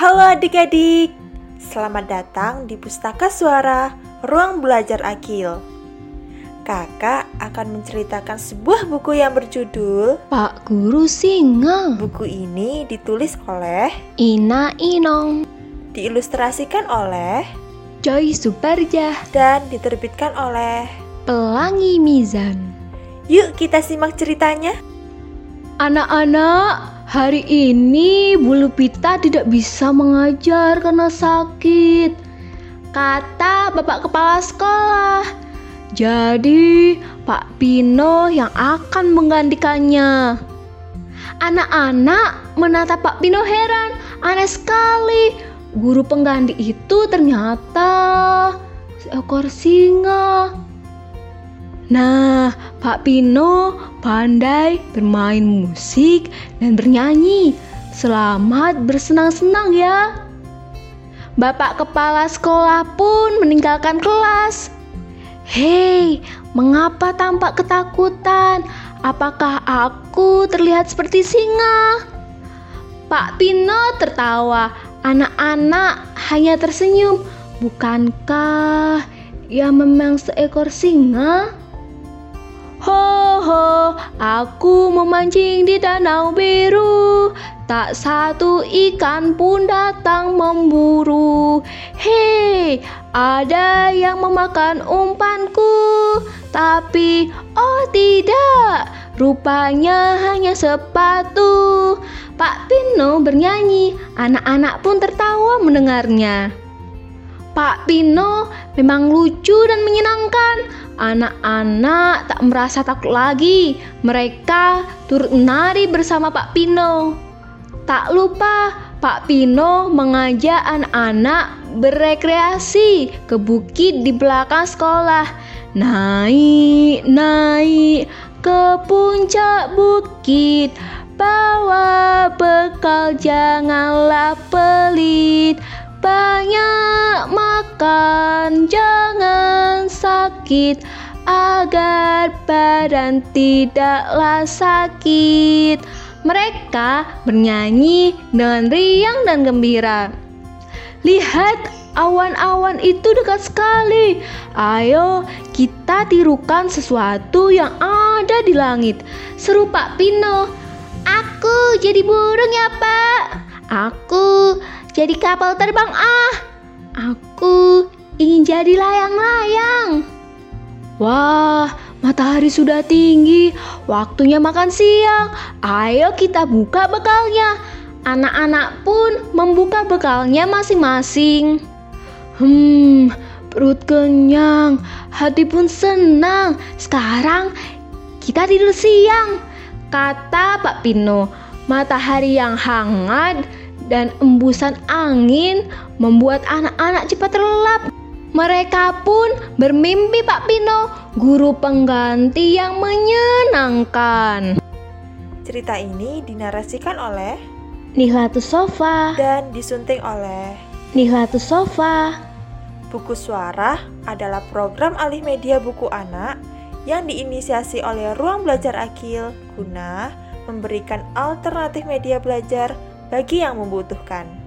Halo adik-adik, selamat datang di Pustaka Suara Ruang Belajar Akil. Kakak akan menceritakan sebuah buku yang berjudul Pak Guru Singa Buku ini ditulis oleh, Ina Inong diilustrasikan oleh, Joy Suparjah dan diterbitkan oleh. Pelangi Mizan Yuk kita simak ceritanya. Anak-anak, hari ini Bulu Pita tidak bisa mengajar karena sakit. Kata Bapak Kepala Sekolah. Jadi Pak Pino yang akan menggantikannya. Anak-anak menatap Pak Pino heran. Aneh sekali. Guru pengganti itu ternyata seekor singa Nah, Pak Pino pandai bermain musik dan bernyanyi. Selamat bersenang-senang ya. Bapak kepala sekolah pun meninggalkan kelas. Hei, mengapa tampak ketakutan? Apakah aku terlihat seperti singa? Pak Pino tertawa. Anak-anak hanya tersenyum. Bukankah ia memang seekor singa? Ho ho, aku memancing di danau biru. Tak satu ikan pun datang memburu. Hei, ada yang memakan umpanku. Tapi, oh tidak, rupanya hanya sepatu. Pak Pino bernyanyi, anak-anak pun tertawa mendengarnya. Pak Pino memang lucu dan menyenangkan. Anak-anak tak merasa takut lagi. Mereka turut menari bersama Pak Pino. Tak lupa, Pak Pino mengajak anak-anak berekreasi ke bukit di belakang sekolah. Naik, naik ke puncak bukit. Bawa bekal, janganlah pelit. Banyak makan, jangan sakit agar badan tidaklah sakit. Mereka bernyanyi dengan riang dan gembira. Lihat, awan-awan itu dekat sekali. Ayo, kita tirukan sesuatu yang ada di langit. Seru Pak Pino. Aku jadi burung ya, Pak. Aku jadi kapal terbang ah. Aku ingin jadi layang-layang. Wah, matahari sudah tinggi. Waktunya makan siang. Ayo kita buka bekalnya. Anak-anak pun membuka bekalnya masing-masing. Hmm, perut kenyang, hati pun senang. Sekarang kita tidur siang, kata Pak Pino. Matahari yang hangat dan embusan angin membuat anak-anak cepat terlelap. Mereka pun bermimpi Pak Pino, guru pengganti yang menyenangkan. Cerita ini dinarasikan oleh Nihlatus Sofa dan disunting oleh Nihlatus Sofa Buku Suara adalah program alih media buku anak yang diinisiasi oleh Ruang Belajar Akil guna memberikan alternatif media belajar bagi yang membutuhkan.